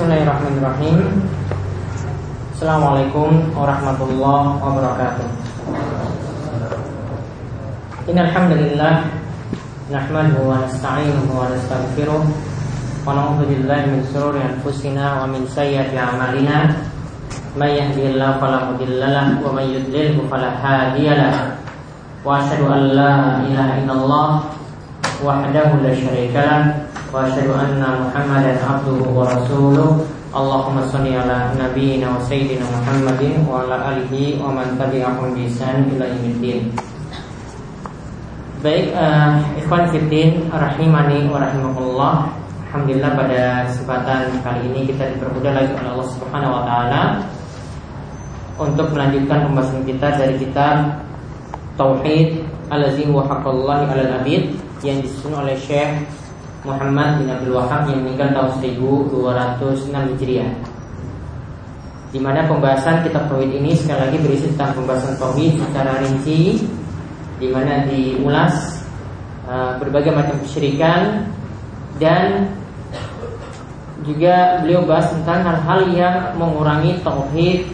Bismillahirrahmanirrahim. Assalamualaikum warahmatullahi wabarakatuh. Innalhamdulillah Nahmaduhu wa nasta'inuhu wa nastaghfiruh Wa na'udhu billahi min sururi anfusina wa min sayyati amalina. Man yahdihillahu fala mudhillalah wa man yudlilhu fala hadiyalah Wa asyhadu an la ilaha illallah wahdahu la syarikalah wa rasuluh Allahumma salli ala nabiyyina wa sayyidina Muhammadin wa ala alihi wa man tabi'ahum bi ihsan ila yaumiddin. Baik, uh, ikhwan fiddin rahimani wa rahimakumullah. Alhamdulillah pada kesempatan kali ini kita dipermudah lagi oleh Allah Subhanahu wa taala untuk melanjutkan pembahasan kita dari kitab Tauhid Al-Azim wa Haqqallahi 'alal 'abid yang disusun oleh Syekh Muhammad bin Abdul Wahab yang meninggal tahun 1206 Hijriah. Di mana pembahasan kitab tauhid ini sekali lagi berisi tentang pembahasan tauhid secara rinci di mana diulas uh, berbagai macam kesyirikan dan juga beliau bahas tentang hal-hal yang mengurangi tauhid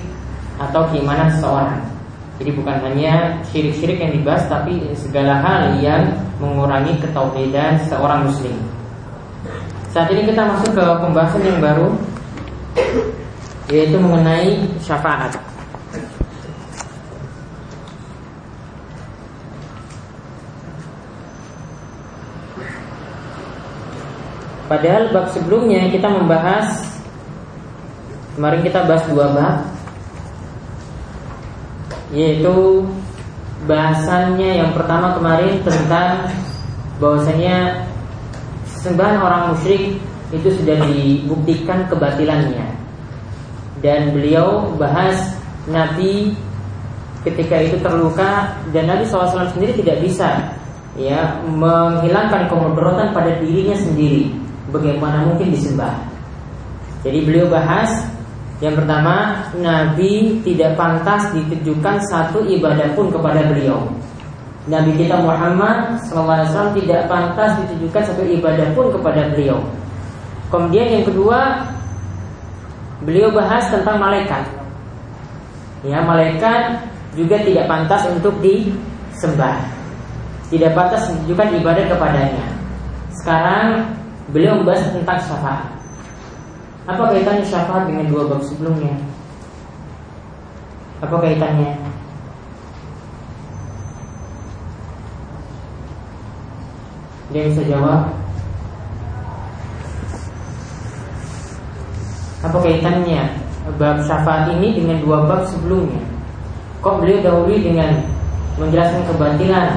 atau keimanan seseorang. Jadi bukan hanya syirik-syirik yang dibahas tapi segala hal yang mengurangi ketauhidan seorang muslim. Saat ini kita masuk ke pembahasan yang baru yaitu mengenai syafaat. Padahal bab sebelumnya kita membahas Kemarin kita bahas dua bab Yaitu Bahasannya yang pertama kemarin tentang bahwasanya sembahan orang musyrik itu sudah dibuktikan kebatilannya. Dan beliau bahas Nabi ketika itu terluka dan Nabi SAW sendiri tidak bisa ya menghilangkan kemudaratan pada dirinya sendiri bagaimana mungkin disembah. Jadi beliau bahas yang pertama Nabi tidak pantas ditujukan satu ibadah pun kepada beliau Nabi kita Muhammad SAW tidak pantas ditujukan satu ibadah pun kepada beliau. Kemudian yang kedua, beliau bahas tentang malaikat. Ya, malaikat juga tidak pantas untuk disembah. Tidak pantas ditujukan ibadah kepadanya. Sekarang beliau membahas tentang syafaat. Apa kaitannya syafaat dengan dua bab sebelumnya? Apa kaitannya? Dia bisa jawab. Apa kaitannya Bab syafaat ini dengan dua bab sebelumnya? Kok beliau dahului dengan Menjelaskan kebatilan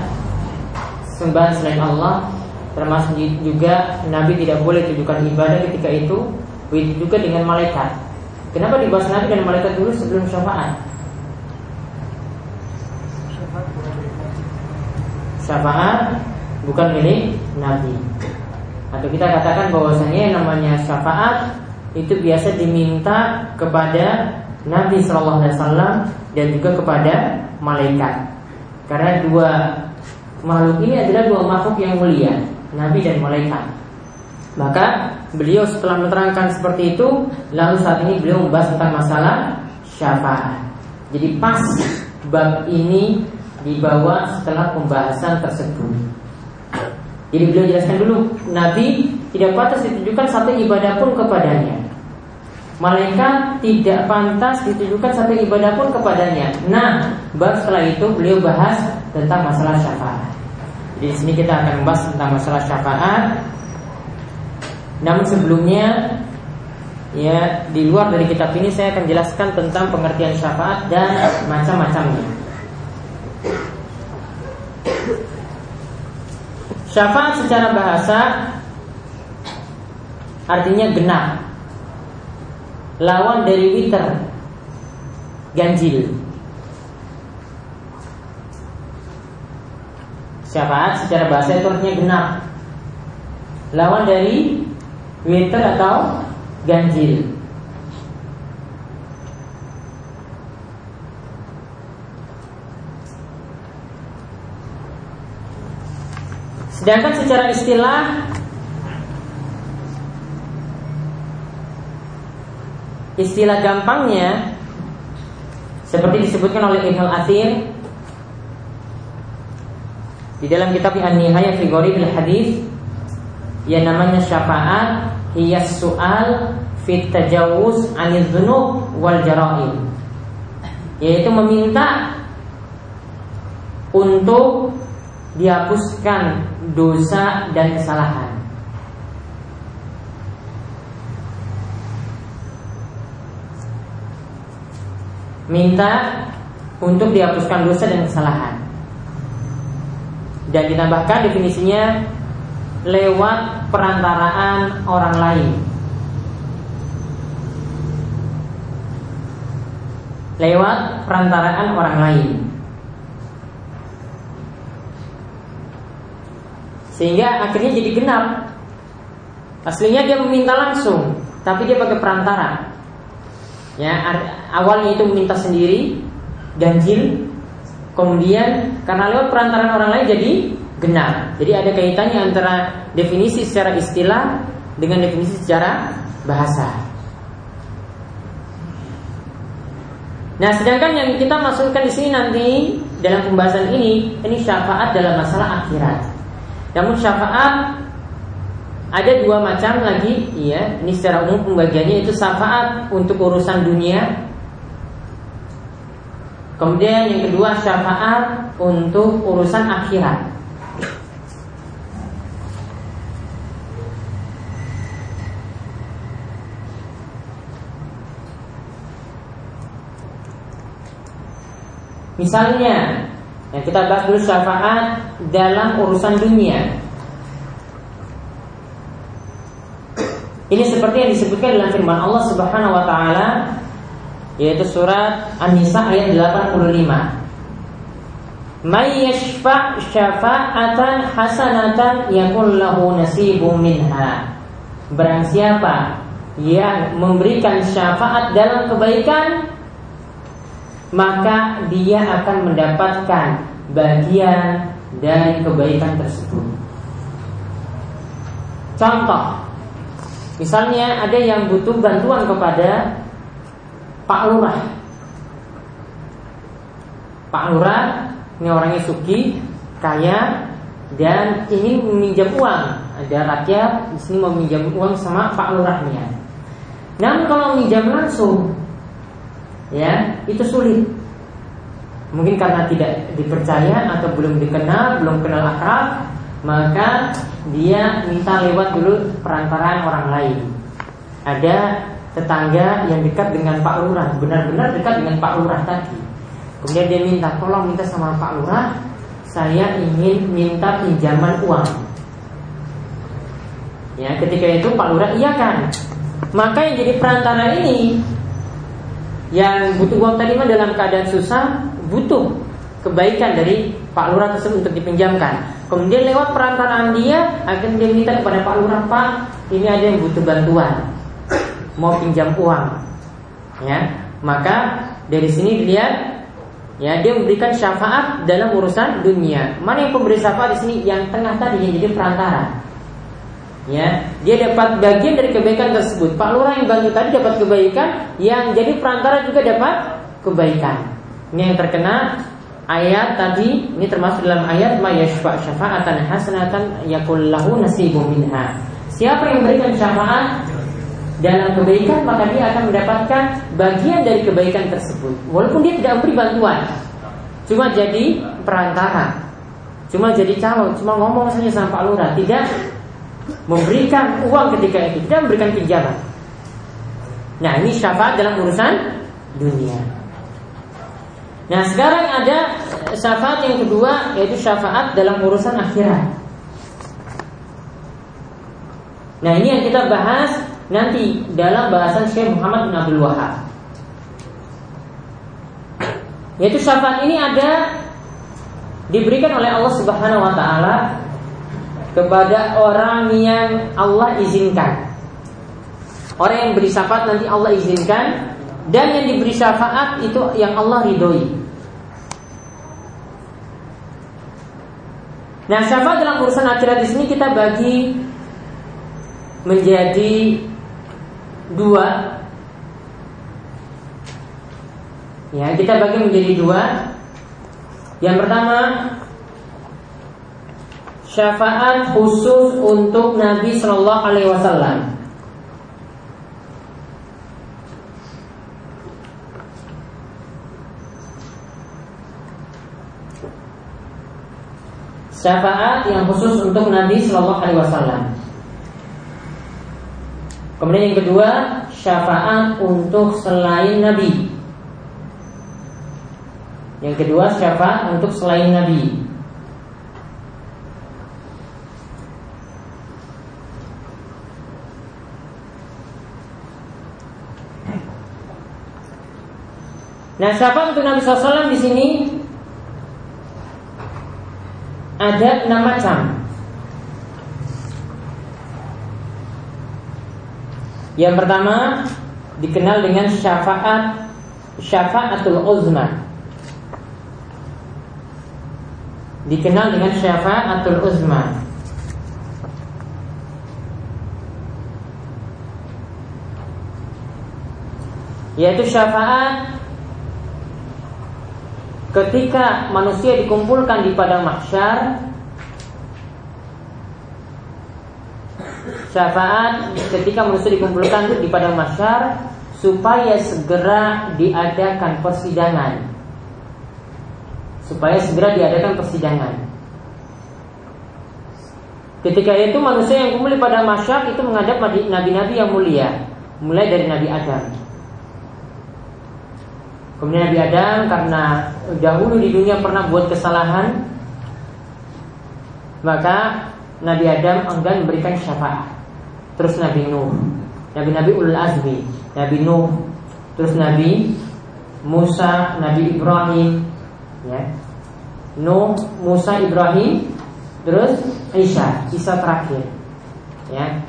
Sembahan selain Allah Termasuk juga Nabi tidak boleh tujukan ibadah ketika itu Begitu juga dengan malaikat. Kenapa dibahas Nabi dan malaikat dulu sebelum syafaat? Syafaat bukan milik Nabi. Atau kita katakan bahwasanya yang namanya syafaat itu biasa diminta kepada Nabi Shallallahu Alaihi Wasallam dan juga kepada malaikat. Karena dua makhluk ini adalah dua makhluk yang mulia, Nabi dan malaikat. Maka beliau setelah menerangkan seperti itu, lalu saat ini beliau membahas tentang masalah syafaat. Jadi pas bab ini dibawa setelah pembahasan tersebut. Jadi beliau jelaskan dulu Nabi tidak pantas ditujukan satu ibadah pun kepadanya. Malaikat tidak pantas ditujukan satu ibadah pun kepadanya. Nah, bab setelah itu beliau bahas tentang masalah syafaat. Di sini kita akan membahas tentang masalah syafaat. Namun sebelumnya Ya, di luar dari kitab ini saya akan jelaskan tentang pengertian syafaat dan macam-macamnya. Syafaat secara bahasa artinya genap. Lawan dari witer ganjil. Syafaat secara bahasa itu artinya genap. Lawan dari witer atau ganjil. Sedangkan secara istilah istilah gampangnya seperti disebutkan oleh Ibnu Athir di dalam kitab An-Nihayah fi Gharibil Hadis yang namanya syafaat hiya soal fit tajawuz anil wal jara'im yaitu meminta untuk dihapuskan dosa dan kesalahan minta untuk dihapuskan dosa dan kesalahan. Dan ditambahkan definisinya lewat perantaraan orang lain. Lewat perantaraan orang lain. Sehingga akhirnya jadi genap. Aslinya dia meminta langsung, tapi dia pakai perantara. Ya, awalnya itu meminta sendiri ganjil, kemudian karena lewat perantaran orang lain jadi genap. Jadi ada kaitannya antara definisi secara istilah dengan definisi secara bahasa. Nah, sedangkan yang kita masukkan di sini nanti dalam pembahasan ini, ini syafaat dalam masalah akhirat. Namun syafaat ada dua macam lagi, ya. Ini secara umum pembagiannya itu syafaat untuk urusan dunia. Kemudian yang kedua syafaat untuk urusan akhirat. Misalnya, yang kita bahas dulu syafaat dalam urusan dunia. Ini seperti yang disebutkan dalam firman Allah Subhanahu wa taala yaitu surat An-Nisa ayat 85. May yashfa' syafa'atan hasanatan yakul lahu nasibun minha. Barang siapa yang memberikan syafaat dalam kebaikan maka dia akan mendapatkan bagian dari kebaikan tersebut. Contoh Misalnya ada yang butuh bantuan kepada Pak Lurah. Pak Lurah ini orangnya suki, kaya, dan ingin meminjam uang. Ada rakyat di sini mau meminjam uang sama Pak Lurahnya. Namun kalau meminjam langsung, ya itu sulit. Mungkin karena tidak dipercaya atau belum dikenal, belum kenal akrab, maka dia minta lewat dulu perantaraan orang lain. Ada tetangga yang dekat dengan Pak Lurah, benar-benar dekat dengan Pak Lurah tadi. Kemudian dia minta, tolong minta sama Pak Lurah, saya ingin minta pinjaman uang. Ya, ketika itu Pak Lurah iya kan. Maka yang jadi perantara ini yang butuh uang tadi mah dalam keadaan susah butuh kebaikan dari Pak Lurah tersebut untuk dipinjamkan. Kemudian lewat perantaraan dia akan dia minta kepada Pak Lurah, Pak, ini ada yang butuh bantuan, mau pinjam uang. Ya, maka dari sini dilihat ya dia memberikan syafaat dalam urusan dunia. Mana yang pemberi syafaat di sini? Yang tengah tadi yang jadi perantara. Ya, dia dapat bagian dari kebaikan tersebut. Pak Lurah yang bantu tadi dapat kebaikan, yang jadi perantara juga dapat kebaikan. Ini yang terkena ayat tadi ini termasuk dalam ayat mayashfa syafa'atan hasanatan yakul lahu nasibun minha. Siapa yang memberikan syafaat dalam kebaikan maka dia akan mendapatkan bagian dari kebaikan tersebut. Walaupun dia tidak memberi bantuan. Cuma jadi perantara. Cuma jadi calon, cuma ngomong saja sama Pak Lurah, tidak memberikan uang ketika itu, tidak memberikan pinjaman. Nah, ini syafaat dalam urusan dunia. Nah sekarang ada syafaat yang kedua yaitu syafaat dalam urusan akhirat. Nah ini yang kita bahas nanti dalam bahasan Syekh Muhammad bin Abdul Wahab. Yaitu syafaat ini ada diberikan oleh Allah Subhanahu wa taala kepada orang yang Allah izinkan. Orang yang beri syafaat nanti Allah izinkan dan yang diberi syafaat itu yang Allah ridhoi. Nah, syafaat dalam urusan akhirat di sini kita bagi menjadi dua. Ya, kita bagi menjadi dua. Yang pertama, syafaat khusus untuk Nabi Shallallahu Alaihi Wasallam. Syafaat yang khusus untuk Nabi Shallallahu Alaihi Wasallam. Kemudian yang kedua, syafaat untuk selain Nabi. Yang kedua, syafaat untuk selain Nabi. Nah, siapa untuk Nabi SAW di sini ada enam macam. Yang pertama dikenal dengan syafaat syafaatul uzma. Dikenal dengan syafaatul uzma. Yaitu syafaat ketika manusia dikumpulkan di padang mahsyar syafaat ketika manusia dikumpulkan di padang mahsyar supaya segera diadakan persidangan. Supaya segera diadakan persidangan. Ketika itu manusia yang kumpul padang mahsyar itu menghadap nabi-nabi yang mulia mulai dari Nabi Adam Kemudian Nabi Adam karena dahulu di dunia pernah buat kesalahan Maka Nabi Adam enggan memberikan syafaat. Terus Nabi Nuh. Nabi-Nabi Ulul Azmi. Nabi Nuh. Terus Nabi Musa Nabi Ibrahim. Ya. Nuh, Musa, Ibrahim. Terus Isa. Isa terakhir. Ya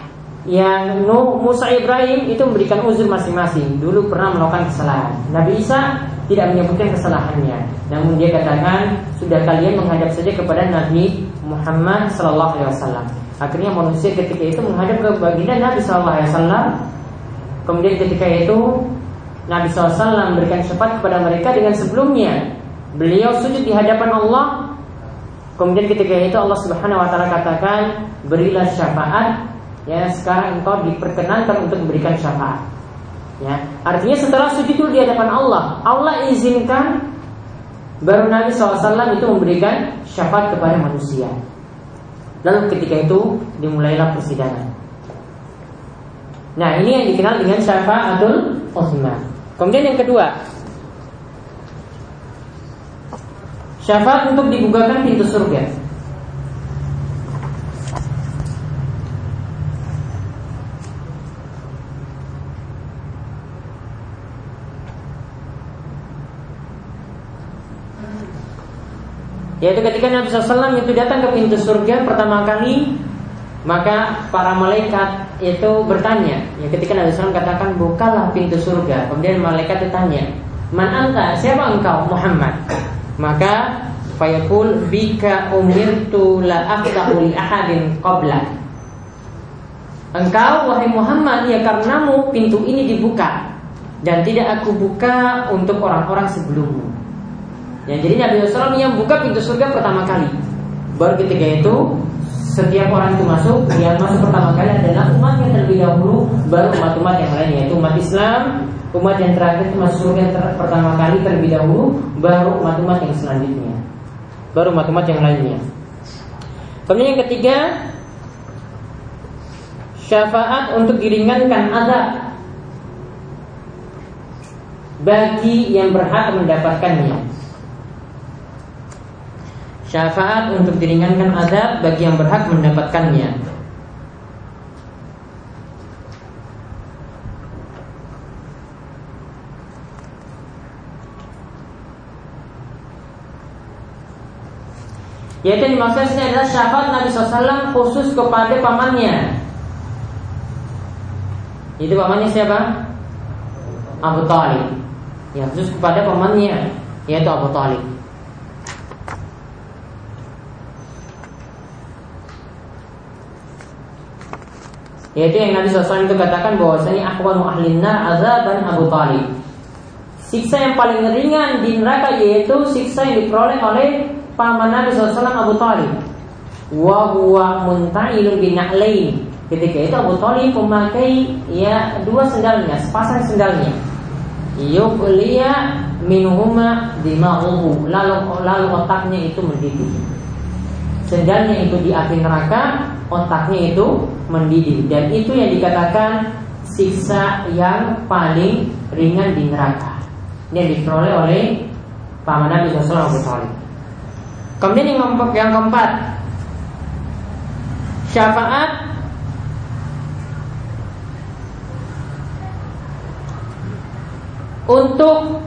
yang Nuh, Musa, Ibrahim itu memberikan uzur masing-masing. Dulu pernah melakukan kesalahan. Nabi Isa tidak menyebutkan kesalahannya, namun dia katakan sudah kalian menghadap saja kepada Nabi Muhammad Sallallahu Alaihi Wasallam. Akhirnya manusia ketika itu menghadap ke baginda Nabi Sallallahu Alaihi Wasallam. Kemudian ketika itu Nabi SAW memberikan syafaat kepada mereka dengan sebelumnya beliau sujud di hadapan Allah. Kemudian ketika itu Allah Subhanahu Wa Taala katakan berilah syafaat ya sekarang engkau diperkenankan untuk memberikan syafaat. Ya, artinya setelah sujud itu di hadapan Allah, Allah izinkan baru Nabi SAW itu memberikan syafaat kepada manusia. Lalu ketika itu dimulailah persidangan. Nah ini yang dikenal dengan syafaatul uzma. Kemudian yang kedua, syafaat untuk dibukakan pintu surga. Yaitu ketika Nabi SAW itu datang ke pintu surga pertama kali Maka para malaikat itu bertanya. Ya, Ketika Nabi SAW katakan bukalah pintu surga. Kemudian malaikat bertanya Man anta, siapa engkau Muhammad? Maka Fayaqul bika umirtu la aftahu li ahadin qabla. Engkau wahai Muhammad ya karenamu pintu ini dibuka Dan tidak aku buka untuk orang-orang sebelummu Ya, jadi Nabi SAW yang buka pintu surga pertama kali. Baru ketika itu setiap orang itu masuk, yang masuk pertama kali adalah umat yang terlebih dahulu, baru umat-umat yang lain yaitu umat Islam, umat yang terakhir itu masuk surga yang pertama kali terlebih dahulu, baru umat-umat yang selanjutnya, baru umat-umat yang lainnya. Kemudian yang ketiga, syafaat untuk diringankan azab bagi yang berhak mendapatkannya. Syafaat untuk diringankan azab bagi yang berhak mendapatkannya. Yaitu yang dimaksud sini adalah syafaat Nabi SAW khusus kepada pamannya. Itu pamannya siapa? Abu Talib. Ya khusus kepada pamannya, yaitu Abu Talib. Yaitu yang Nabi SAW itu katakan bahwasanya akhwanu ahlinna azaban Abu Talib siksa yang paling ringan di neraka yaitu siksa yang diperoleh oleh paman Nabi SAW Abu Talib. Wa huwa muntailun bina'lain. Ketika itu Abu Talib memakai ya dua sendalnya, sepasang sendalnya. Yubliya minuhuma dima'uhu. Lalu lalu otaknya itu mendidih. Sendalnya itu di api neraka, otaknya itu mendidih dan itu yang dikatakan siksa yang paling ringan di neraka. Yang diperoleh oleh paman Nabi Abu Talib. Kemudian yang keempat, yang keempat syafaat untuk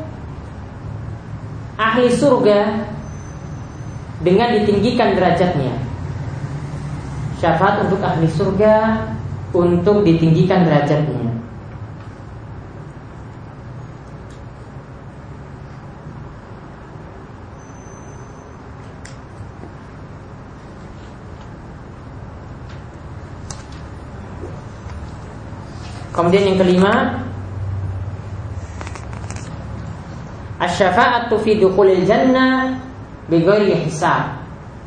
ahli surga dengan ditinggikan derajatnya. Syafaat untuk ahli surga untuk ditinggikan derajatnya. Kemudian yang kelima Asy-syafa'atu fi dukhulil jannah bighairi hisab.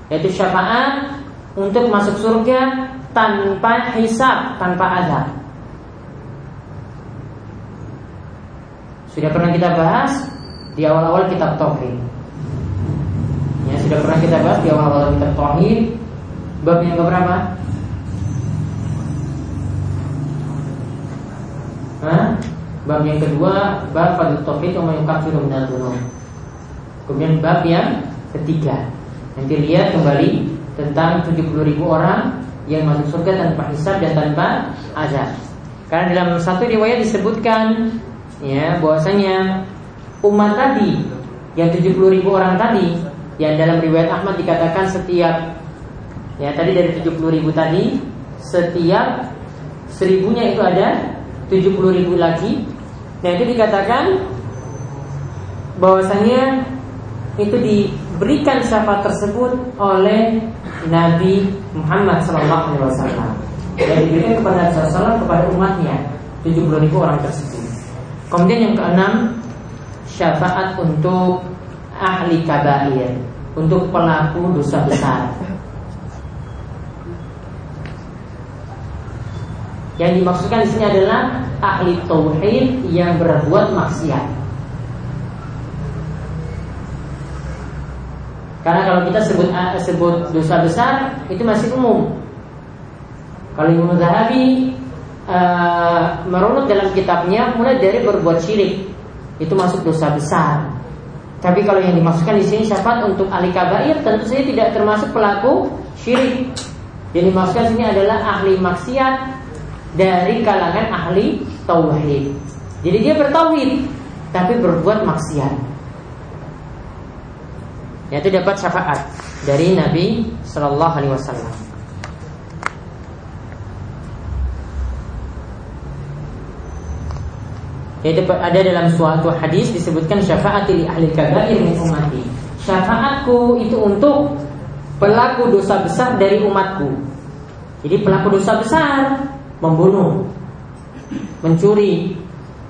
Yaitu syafaat untuk masuk surga tanpa hisab, tanpa azab. Sudah pernah kita bahas di awal-awal kitab tauhid. Ya, sudah pernah kita bahas di awal-awal kitab tauhid bab yang berapa? Bab yang kedua bab fadl tauhid yukaffiru minal dzunub. Kemudian bab yang ketiga. Nanti lihat kembali tentang 70 ribu orang yang masuk surga tanpa hisab dan tanpa azab. Karena dalam satu riwayat disebutkan ya bahwasanya umat tadi yang 70 ribu orang tadi yang dalam riwayat Ahmad dikatakan setiap ya tadi dari 70 ribu tadi setiap seribunya itu ada 70 ribu lagi Nah itu dikatakan bahwasanya itu diberikan syafaat tersebut oleh Nabi Muhammad SAW dan diberikan kepada Rasulullah kepada umatnya 70 ribu orang tersebut. Kemudian yang keenam syafaat untuk ahli kabair untuk pelaku dosa besar. Yang dimaksudkan di sini adalah ahli tauhid yang berbuat maksiat. Karena kalau kita sebut eh, sebut dosa besar itu masih umum. Kalau Imam Zahabi uh, merunut dalam kitabnya mulai dari berbuat syirik itu masuk dosa besar. Tapi kalau yang dimaksudkan di sini syafaat untuk ahli kabair tentu saja tidak termasuk pelaku syirik. Yang dimaksudkan di sini adalah ahli maksiat dari kalangan ahli tauhid. Jadi dia bertauhid tapi berbuat maksiat. Yaitu dapat syafaat dari Nabi Shallallahu Alaihi Wasallam. Yaitu ada dalam suatu hadis disebutkan syafaat di ahli kabair min umati. Syafaatku itu untuk pelaku dosa besar dari umatku. Jadi pelaku dosa besar membunuh, mencuri,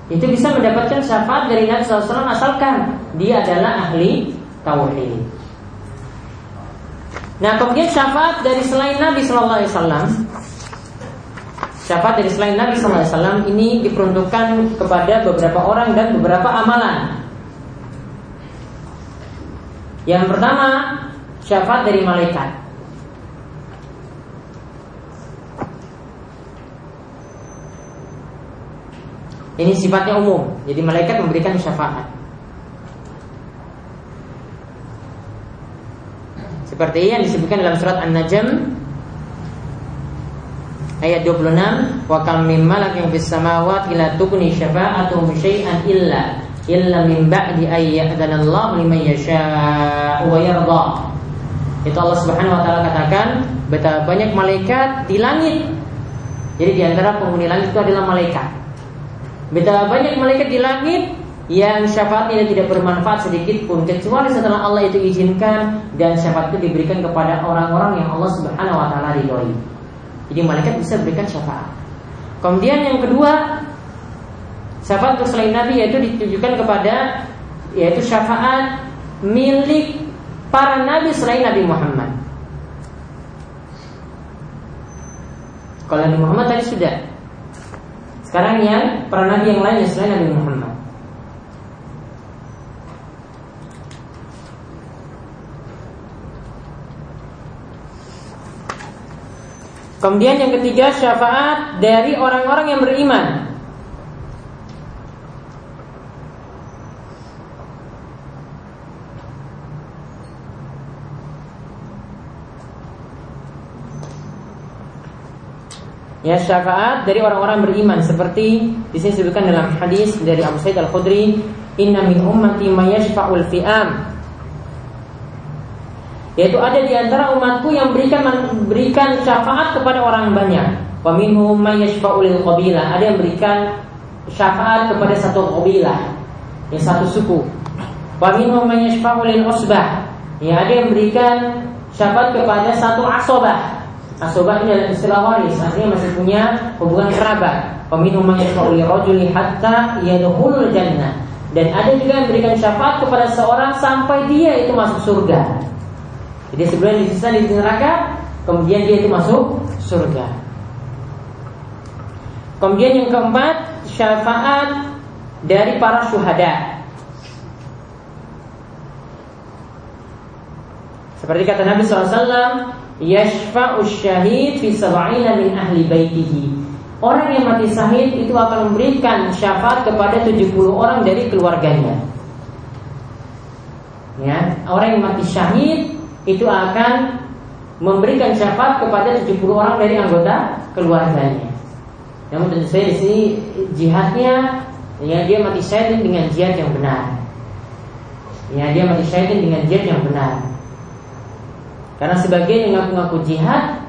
itu bisa mendapatkan syafaat dari Nabi SAW asalkan dia adalah ahli tauhid. Nah kemudian syafaat dari selain Nabi SAW Syafaat dari selain Nabi SAW ini diperuntukkan kepada beberapa orang dan beberapa amalan Yang pertama syafaat dari malaikat Ini sifatnya umum. Jadi malaikat memberikan syafaat. Seperti yang disebutkan dalam surat An-Najm ayat 26, "Wa kam min malakin fis samawati la tughni syafa'atuhum syai'an illa illa min ba'di ay ya'dana Allah liman yasha'u wa yarda." Itu Allah Subhanahu wa taala katakan, betapa banyak malaikat di langit. Jadi di antara penghuni langit itu adalah malaikat. Betapa banyak malaikat di langit yang syafaatnya tidak bermanfaat sedikit pun kecuali setelah Allah itu izinkan dan syafaat itu diberikan kepada orang-orang yang Allah Subhanahu wa taala ridhoi. Jadi malaikat bisa berikan syafaat. Kemudian yang kedua Syafaat untuk selain Nabi yaitu ditujukan kepada yaitu syafaat milik para nabi selain Nabi Muhammad. Kalau Nabi Muhammad tadi sudah. Sekarang yang para nabi yang lain selain Nabi Muhammad. Kemudian yang ketiga syafaat dari orang-orang yang beriman. Ya syafaat dari orang-orang beriman. Seperti di sini disebutkan dalam hadis dari Abu Sa'id Al Khudri inna min ummati mayashfa'ul fi'am yaitu ada di antara umatku yang berikan memberikan syafaat kepada orang banyak. Wa minhum mayashfa'ul qabilah ada yang berikan syafaat kepada satu qabilah yang satu suku. Wa minhum mayashfa'ul usbah. Ya ada yang berikan syafaat kepada satu asobah. Asobah ini adalah istilah waris, artinya masih punya hubungan kerabat. Peminum yashfa'u li rajuli hatta yadkhulul jannah. Dan ada juga yang memberikan syafaat kepada seorang sampai dia itu masuk surga. Jadi sebelum disiksa di neraka, kemudian dia itu masuk surga. Kemudian yang keempat, syafaat dari para syuhada. Seperti kata Nabi SAW, yashfa'u syahid fi sab'ina min ahli baitihi. Orang yang mati syahid itu akan memberikan syafaat kepada 70 orang dari keluarganya. Ya, orang yang mati syahid itu akan memberikan syafaat kepada 70 orang dari anggota keluarganya. Namun tentu saja di sini jihadnya ya dia mati syahid dengan jihad yang benar. Ya, dia mati syahid dengan jihad yang benar. Karena sebagian yang ngaku-ngaku jihad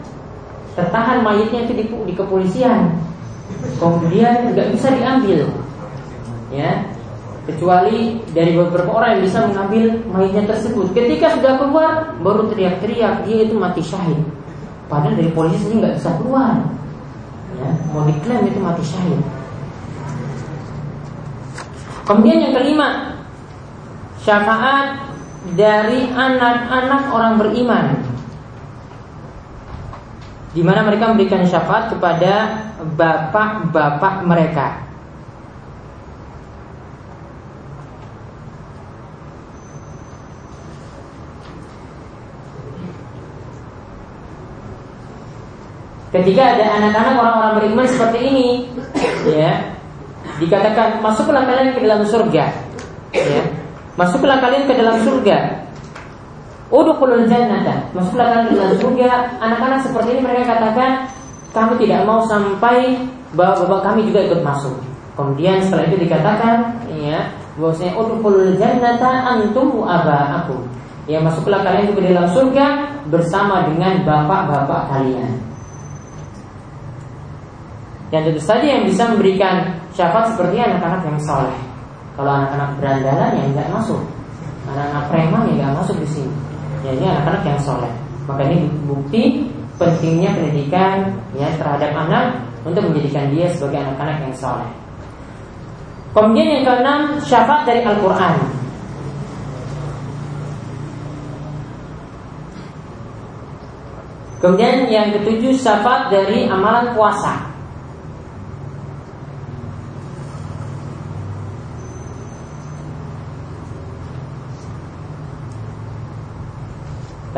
tertahan mayatnya itu di, di kepolisian, kemudian nggak bisa diambil, ya kecuali dari beberapa orang yang bisa mengambil mayatnya tersebut. Ketika sudah keluar, baru teriak-teriak dia itu mati syahid. Padahal dari polisi sendiri nggak bisa keluar. Ya, mau diklaim itu mati syahid. Kemudian yang kelima, syafaat dari anak-anak orang beriman di mana mereka memberikan syafaat kepada bapak-bapak mereka. Ketika ada anak-anak orang-orang beriman seperti ini, ya, dikatakan masuklah kalian ke dalam surga, ya. Masuklah kalian ke dalam surga. Udkhulul jannata. Masuklah kalian ke dalam surga. Anak-anak seperti ini mereka katakan, kami tidak mau sampai bahwa bapak kami juga ikut masuk. Kemudian setelah itu dikatakan, ya, bahwasanya udkhulul jannata antum aku. Ya, masuklah kalian ke dalam surga bersama dengan bapak-bapak kalian. Yang tentu saja yang bisa memberikan syafaat seperti anak-anak yang soleh. Kalau anak-anak berandalan ya nggak masuk. Anak-anak preman ya nggak masuk di sini. Ya ini anak-anak yang soleh. Maka ini bukti pentingnya pendidikan ya terhadap anak untuk menjadikan dia sebagai anak-anak yang soleh. Kemudian yang keenam syafaat dari Al-Quran. Kemudian yang ketujuh syafaat dari amalan puasa.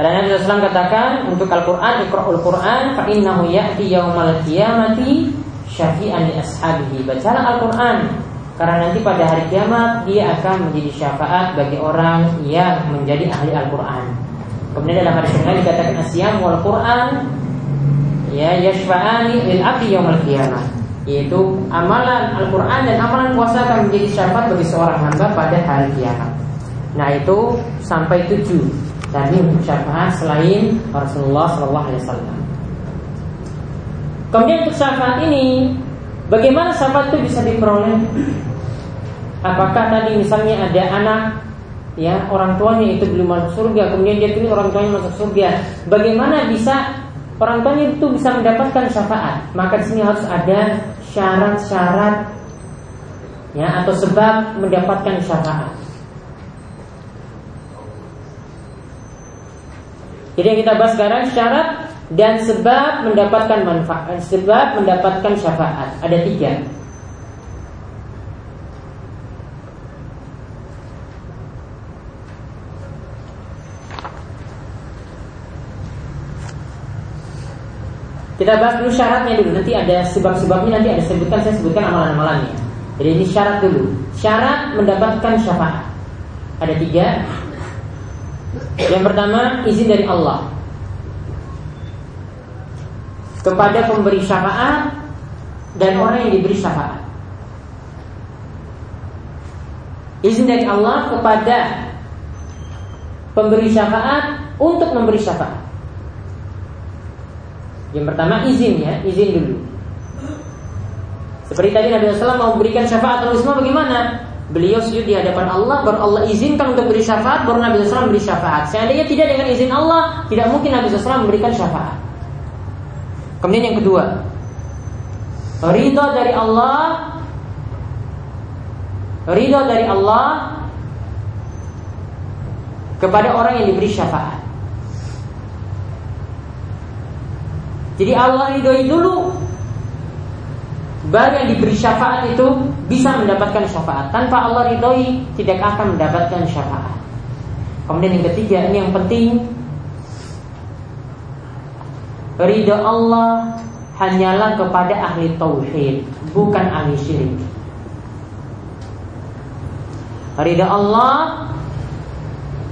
Karena Nabi SAW katakan untuk Al-Quran, Iqra'ul Quran, fa'innahu ya'ti yawmal qiyamati syafi'an li ashabihi. Bacalah Al-Quran, karena nanti pada hari kiamat dia akan menjadi syafaat bagi orang yang menjadi ahli Al-Quran. Kemudian dalam hadis lain dikatakan asyam wal Quran ya yashfa'ani lil abdi yaumil qiyamah yaitu amalan Al-Quran dan amalan puasa akan menjadi syafaat bagi seorang hamba pada hari kiamat. Nah itu sampai tujuh tadi untuk syafaat selain Rasulullah Shallallahu Alaihi Wasallam. Kemudian untuk syafaat ini, bagaimana syafaat itu bisa diperoleh? Apakah tadi misalnya ada anak ya orang tuanya itu belum masuk surga, kemudian dia pilih orang tuanya masuk surga, bagaimana bisa orang tuanya itu bisa mendapatkan syafaat? Maka di sini harus ada syarat-syarat ya atau sebab mendapatkan syafaat. Jadi yang kita bahas sekarang syarat dan sebab mendapatkan manfaat, sebab mendapatkan syafaat. Ada tiga. Kita bahas dulu syaratnya dulu. Nanti ada sebab-sebabnya nanti ada sebutkan saya sebutkan amalan-amalannya. Jadi ini syarat dulu. Syarat mendapatkan syafaat. Ada tiga. Yang pertama izin dari Allah kepada pemberi syafaat dan orang yang diberi syafaat. Izin dari Allah kepada pemberi syafaat untuk memberi syafaat. Yang pertama izin ya, izin dulu. Seperti tadi Nabi SAW mau memberikan syafaat semua bagaimana? Beliau sujud di hadapan Allah, baru Allah izinkan untuk beri syafaat, baru Nabi SAW memberi syafaat. Seandainya tidak dengan izin Allah, tidak mungkin Nabi SAW memberikan syafaat. Kemudian yang kedua, ridho dari Allah, ridho dari Allah kepada orang yang diberi syafaat. Jadi Allah ridhoi dulu Baru yang diberi syafaat itu bisa mendapatkan syafaat. Tanpa Allah ridhoi tidak akan mendapatkan syafaat. Kemudian yang ketiga ini yang penting. Ridho Allah hanyalah kepada ahli tauhid Bukan ahli syirik. Ridho Allah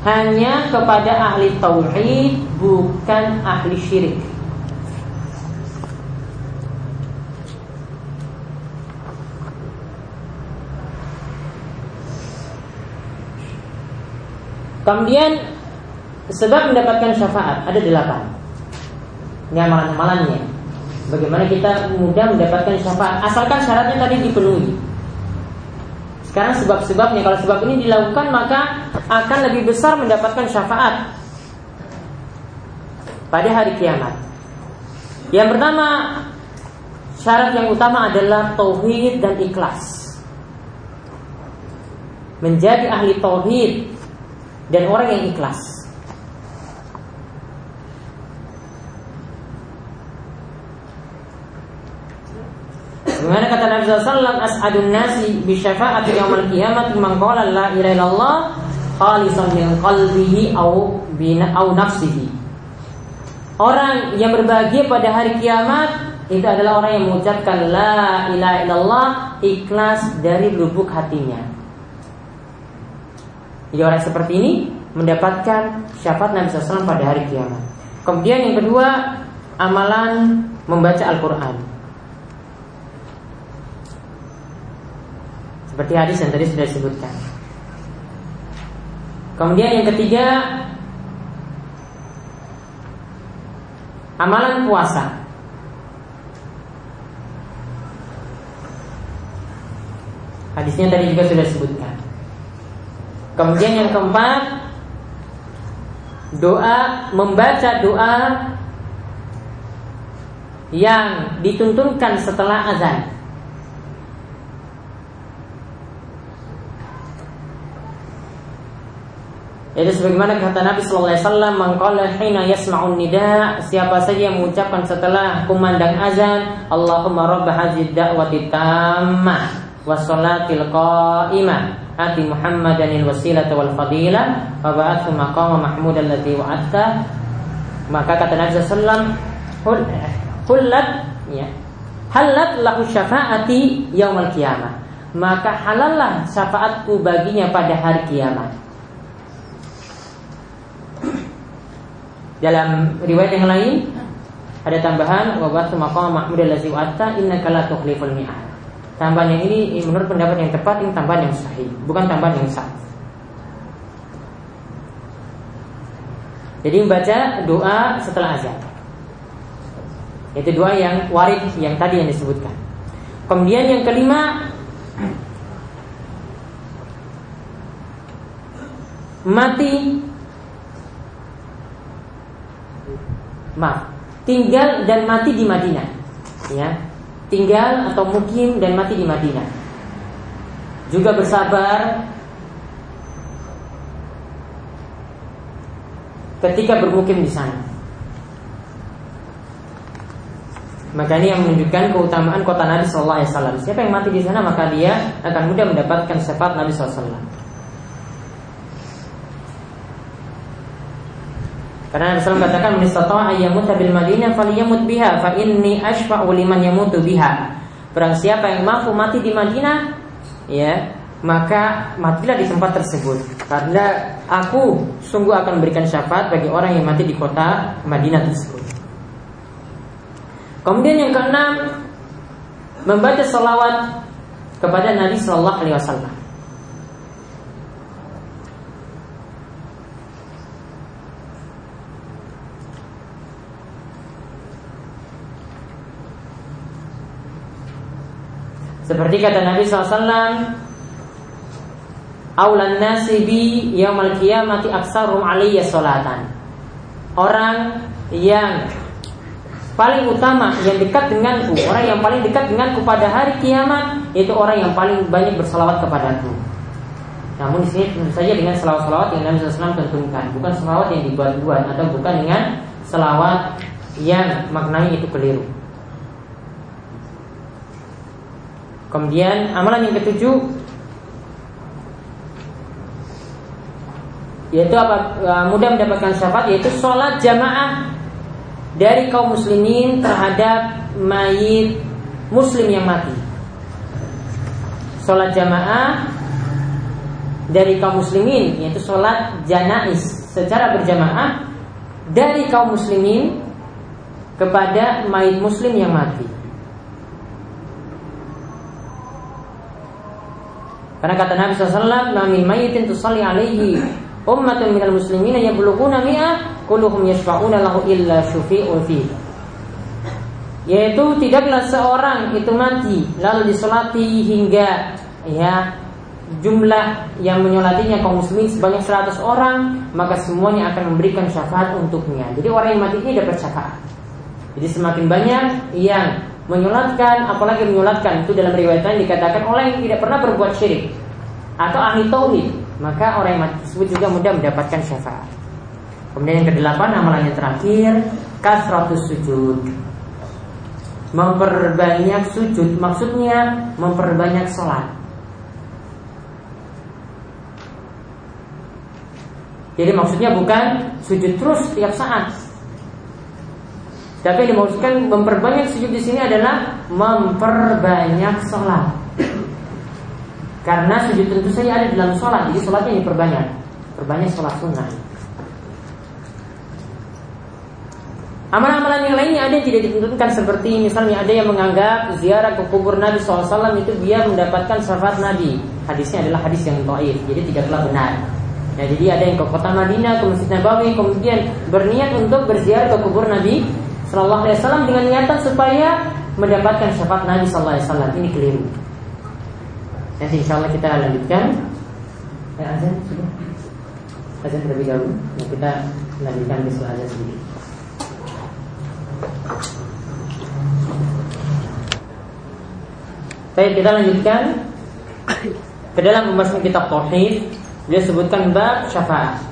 hanya kepada ahli tauhid bukan ahli syirik. Kemudian sebab mendapatkan syafaat ada delapan. Ini amalan-amalannya. Bagaimana kita mudah mendapatkan syafaat asalkan syaratnya tadi dipenuhi. Sekarang sebab-sebabnya kalau sebab ini dilakukan maka akan lebih besar mendapatkan syafaat pada hari kiamat. Yang pertama syarat yang utama adalah tauhid dan ikhlas. Menjadi ahli tauhid dan orang yang ikhlas. Bagaimana kata Nabi SAW As'adun nasi bisyafa'ati yawmal qiyamati man qala la ilaha illallah khalisan min qalbihi au bina au nafsihi. Orang yang berbahagia pada hari kiamat itu adalah orang yang mengucapkan la ilaha illallah ikhlas dari lubuk hatinya. Jadi orang seperti ini mendapatkan syafaat Nabi SAW pada hari kiamat. Kemudian yang kedua, amalan membaca Al-Quran. Seperti hadis yang tadi sudah disebutkan. Kemudian yang ketiga, amalan puasa. Hadisnya tadi juga sudah disebutkan. Kemudian yang keempat Doa Membaca doa Yang dituntunkan setelah azan Itu sebagaimana kata Nabi Sallallahu Alaihi Wasallam, "Mengkala hina yasma'un nida." Siapa saja yang mengucapkan setelah kumandang azan, Allahumma rabb hadhihi da'wati tammah wa salatil qa'imah wasilata wal fadilah wa ba'athu maqama mahmud alladhi wa'adta. Maka kata Nabi sallallahu hullat ya halat lahu syafaati yaumal qiyamah. Maka halallah syafaatku baginya pada hari kiamat. Dalam riwayat yang lain ada tambahan wa ba'athu maqama mahmud alladhi wa'adta innaka la tukhliful mi'ad Tambahan yang ini menurut pendapat yang tepat ini tambahan yang sahih, bukan tambahan yang sah. Jadi membaca doa setelah azan. Itu doa yang warid yang tadi yang disebutkan. Kemudian yang kelima mati maaf tinggal dan mati di Madinah ya tinggal atau mukim dan mati di Madinah. juga bersabar ketika bermukim di sana. Maka ini yang menunjukkan keutamaan kota Nabi Sallallahu Alaihi Wasallam. Siapa yang mati di sana maka dia akan mudah mendapatkan syafaat Nabi Sallallahu Alaihi Wasallam. Karena Nabi SAW katakan Menistata'a ayyamuta bil madinah faliyamut biha Fa inni ashfa'u liman yamutu biha. Barang siapa yang mampu mati di Madinah Ya Maka matilah di tempat tersebut. Karena aku sungguh akan memberikan syafaat Bagi orang yang mati di kota Madinah tersebut. Kemudian yang keenam Membaca salawat Kepada Nabi Sallallahu Alaihi Wasallam Seperti kata Nabi SAW Aulan nasi bi yaumal qiyamati aksarum aliyya solatan Orang yang paling utama yang dekat denganku Orang yang paling dekat denganku pada hari kiamat Itu orang yang paling banyak bersalawat kepadaku namun di sini tentu saja dengan selawat-selawat yang Nabi SAW tentukan, bukan selawat yang dibuat-buat atau bukan dengan selawat yang maknanya itu keliru. Kemudian amalan yang ketujuh yaitu apa e, mudah mendapatkan syafaat yaitu sholat jamaah dari kaum muslimin terhadap mayit muslim yang mati. Sholat jamaah dari kaum muslimin yaitu sholat janais secara berjamaah dari kaum muslimin kepada mayit muslim yang mati. Karena kata Nabi SAW, "Mamin mayitin tusalli alaihi ummatun minal muslimina yablughuna mi'ah kulluhum yashfa'una lahu illa syufi'un fi." Yaitu tidaklah seorang itu mati lalu disolati hingga ya jumlah yang menyolatinya kaum muslimin sebanyak 100 orang maka semuanya akan memberikan syafaat untuknya. Jadi orang yang mati ini dapat syafaat. Jadi semakin banyak yang menyolatkan apalagi menyolatkan itu dalam riwayat lain dikatakan orang yang tidak pernah berbuat syirik atau ahli tauhid maka orang yang mati tersebut juga mudah mendapatkan syafaat. Kemudian yang kedelapan amalan yang terakhir kasratus sujud. Memperbanyak sujud maksudnya memperbanyak sholat. Jadi maksudnya bukan sujud terus setiap saat, tapi yang dimaksudkan memperbanyak sujud di sini adalah memperbanyak sholat. Karena sujud tentu saja ada dalam sholat, jadi sholatnya diperbanyak. Perbanyak sholat sunnah. Amalan-amalan yang lainnya ada yang tidak ditentukan seperti misalnya ada yang menganggap ziarah ke kubur Nabi SAW itu dia mendapatkan syafaat Nabi. Hadisnya adalah hadis yang taif, jadi tidaklah benar. Ya, jadi ada yang ke kota Madinah, ke Masjid Nabawi, kemudian berniat untuk berziarah ke kubur Nabi Sallallahu Alaihi Wasallam dengan niatan supaya mendapatkan syafaat Nabi Sallallahu Alaihi Wasallam ini keliru. Nanti insya Allah kita lanjutkan. Ya, azan sudah. Azan terlebih dahulu. Nah, kita lanjutkan besok azan sendiri. Baik, kita lanjutkan ke dalam pembahasan kitab Tauhid. Dia sebutkan bab syafaat.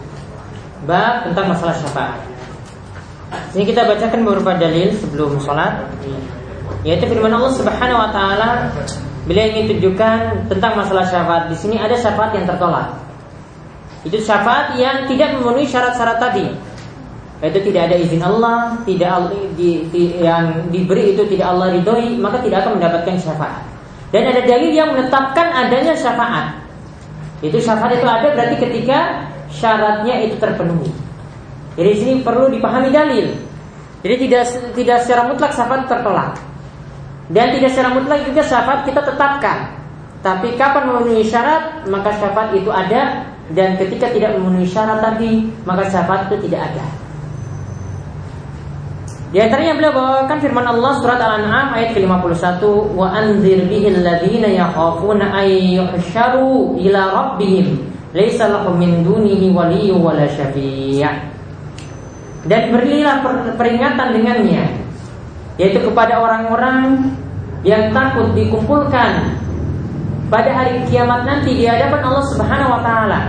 Bab tentang masalah syafaat. Ini kita bacakan beberapa dalil sebelum sholat. Yaitu firman Allah subhanahu wa ta'ala Bila ingin tunjukkan tentang masalah syafaat. Di sini ada syafaat yang tertolak. Itu syafaat yang tidak memenuhi syarat-syarat tadi. Yaitu tidak ada izin Allah tidak Yang diberi itu tidak Allah ridhoi Maka tidak akan mendapatkan syafaat. Dan ada dalil yang menetapkan adanya syafaat. Itu syafaat itu ada berarti ketika syaratnya itu terpenuhi jadi di sini perlu dipahami dalil. Jadi tidak tidak secara mutlak syafaat tertolak. Dan tidak secara mutlak juga syafaat kita tetapkan. Tapi kapan memenuhi syarat maka syafaat itu ada dan ketika tidak memenuhi syarat tadi maka syafaat itu tidak ada. Di antaranya beliau bawakan firman Allah surat Al-An'am ayat ke-51 wa anzir bihil ladzina yakhafuna ay yuhsyaru ila rabbihim laisa lahum min dunihi waliyyun wala syafi'. Dan berilah peringatan dengannya Yaitu kepada orang-orang Yang takut dikumpulkan pada hari kiamat nanti di hadapan Allah Subhanahu wa taala.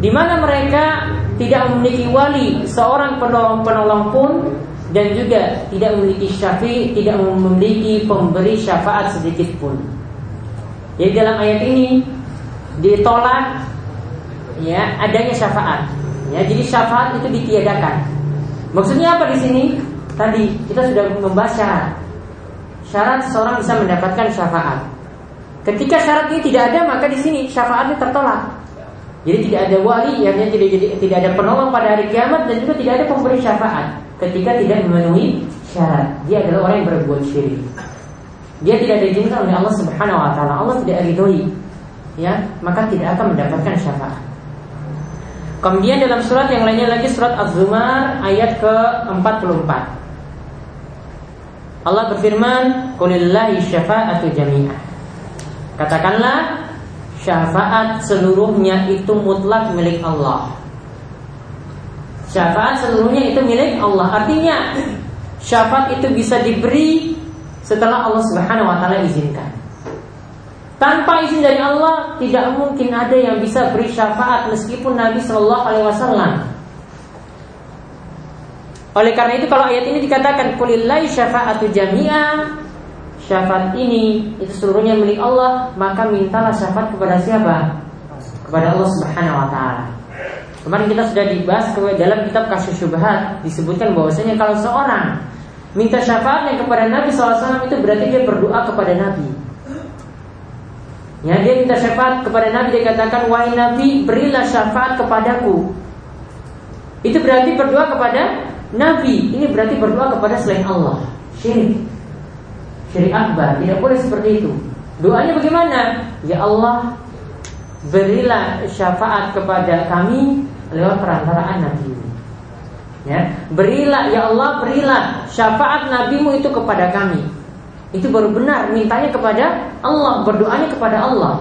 Di mana mereka tidak memiliki wali, seorang penolong-penolong pun dan juga tidak memiliki syafi, tidak memiliki pemberi syafaat sedikit pun. Jadi dalam ayat ini ditolak ya adanya syafaat. Ya, jadi syafaat itu ditiadakan. Maksudnya apa di sini? Tadi kita sudah membahas syarat. Syarat seseorang bisa mendapatkan syafaat. Ketika syarat ini tidak ada, maka di sini syafaatnya tertolak. Jadi tidak ada wali, yang tidak, jadi, tidak ada penolong pada hari kiamat dan juga tidak ada pemberi syafaat ketika tidak memenuhi syarat. Dia adalah orang yang berbuat syirik. Dia tidak diizinkan oleh Allah Subhanahu wa taala. Allah tidak ridhoi. Ya, maka tidak akan mendapatkan syafaat. Kemudian dalam surat yang lainnya lagi surat Az-Zumar ayat ke-44. Allah berfirman, "Qulillahi syafa'atu jami'ah." Katakanlah syafaat seluruhnya itu mutlak milik Allah. Syafaat seluruhnya itu milik Allah. Artinya syafaat itu bisa diberi setelah Allah Subhanahu wa taala izinkan. Tanpa izin dari Allah tidak mungkin ada yang bisa beri syafaat meskipun Nabi Shallallahu Alaihi Wasallam. Oleh karena itu kalau ayat ini dikatakan kulillai syafaatu jami'ah Syafaat ini itu seluruhnya milik Allah Maka mintalah syafaat kepada siapa? Kepada Allah subhanahu wa ta'ala Kemarin kita sudah dibahas dalam kitab kasus syubhat Disebutkan bahwasanya kalau seorang Minta syafaatnya kepada Nabi SAW itu berarti dia berdoa kepada Nabi Ya, dia minta syafaat kepada Nabi dia katakan wahai Nabi berilah syafaat kepadaku. Itu berarti berdoa kepada Nabi. Ini berarti berdoa kepada selain Allah. Syirik. Syirik akbar. Tidak boleh seperti itu. Doanya bagaimana? Ya Allah berilah syafaat kepada kami lewat perantaraan Nabi. Ya, berilah ya Allah berilah syafaat nabimu itu kepada kami. Itu baru benar mintanya kepada Allah, berdoanya kepada Allah.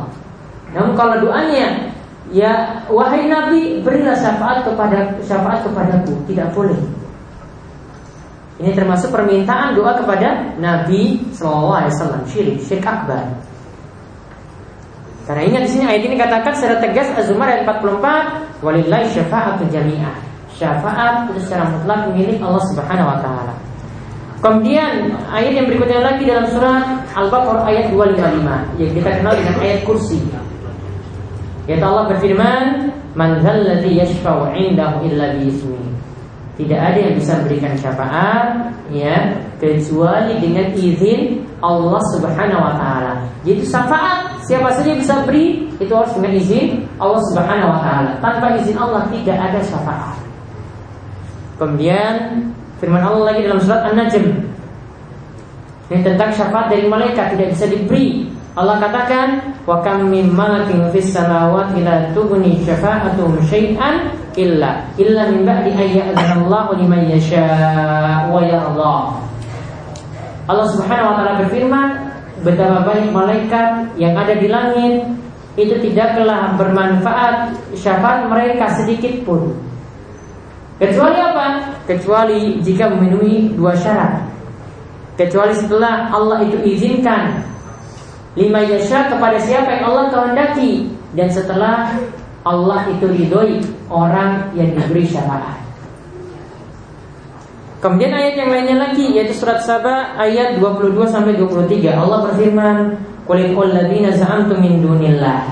Namun kalau doanya ya wahai Nabi berilah syafaat kepada syafaat kepadaku, tidak boleh. Ini termasuk permintaan doa kepada Nabi Shallallahu Alaihi Wasallam syirik, syirik akbar. Karena ingat di sini ayat ini katakan secara tegas Az-Zumar ayat 44, walillahi syafa'atu jami'ah. Syafaat itu secara mutlak milik Allah Subhanahu wa taala. Kemudian ayat yang berikutnya lagi dalam surat Al-Baqarah ayat 255 yang kita kenal dengan ayat kursi. Yaitu Allah berfirman, "Man dzalladzi yashfa'u 'indahu illa bi'idznihi." Tidak ada yang bisa memberikan syafaat ya kecuali dengan izin Allah Subhanahu wa taala. Jadi syafaat siapa saja bisa beri itu harus dengan izin Allah Subhanahu wa taala. Tanpa izin Allah tidak ada syafaat. Kemudian Firman Allah lagi dalam surat An-Najm. Ini tentang syafaat dari malaikat tidak bisa diberi. Allah katakan wa kam min malakin fis samawati la tughni syafa'atuhum syai'an illa illa min ba'di ayyadallahu liman yasha wa yarda. Allah Subhanahu wa taala berfirman betapa banyak malaikat yang ada di langit itu tidaklah bermanfaat syafaat mereka sedikit pun Kecuali apa? Kecuali jika memenuhi dua syarat. Kecuali setelah Allah itu izinkan lima yasha kepada siapa yang Allah kehendaki dan setelah Allah itu ridhoi orang yang diberi syafaat. Kemudian ayat yang lainnya lagi yaitu surat Saba ayat 22 sampai 23 Allah berfirman Qul ladzina za'amtum min dunillah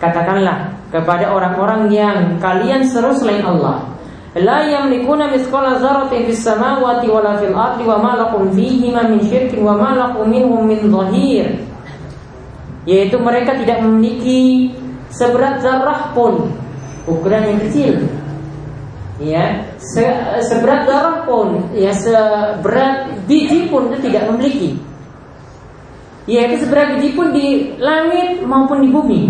Katakanlah kepada orang-orang yang kalian seru selain Allah la yamlikuna mithqala dzarratin fis samawati wala fil ardi wa ma lakum fihima min syirkin wa ma yaitu mereka tidak memiliki seberat zarah pun. Ukuran yang kecil. Ya se seberat zarah pun ya seberat biji pun itu tidak memiliki. Yaitu seberat biji pun di langit maupun di bumi.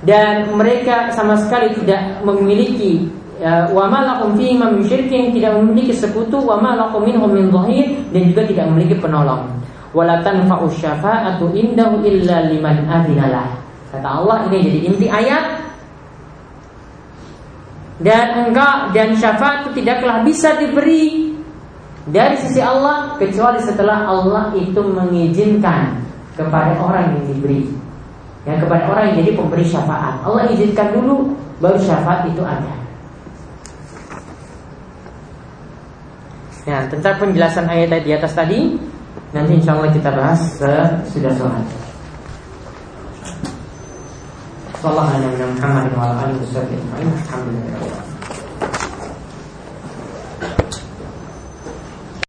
Dan mereka sama sekali tidak memiliki wa ma lakum fihi min syirkin tidak memiliki sekutu wa ma lakum minhum min dhahir dan juga tidak memiliki penolong. Wala tanfa'u syafa'atu indahu illa liman adinalah. Kata Allah ini jadi inti ayat dan engkau dan syafaat itu tidaklah bisa diberi dari sisi Allah kecuali setelah Allah itu mengizinkan kepada orang yang diberi. Yang kepada orang yang jadi pemberi syafaat. Allah izinkan dulu baru syafaat itu ada. Ya, tentang penjelasan ayat di atas tadi nanti insya Allah kita bahas sudah sholat. Sallallahu alaihi wa sallam Alhamdulillah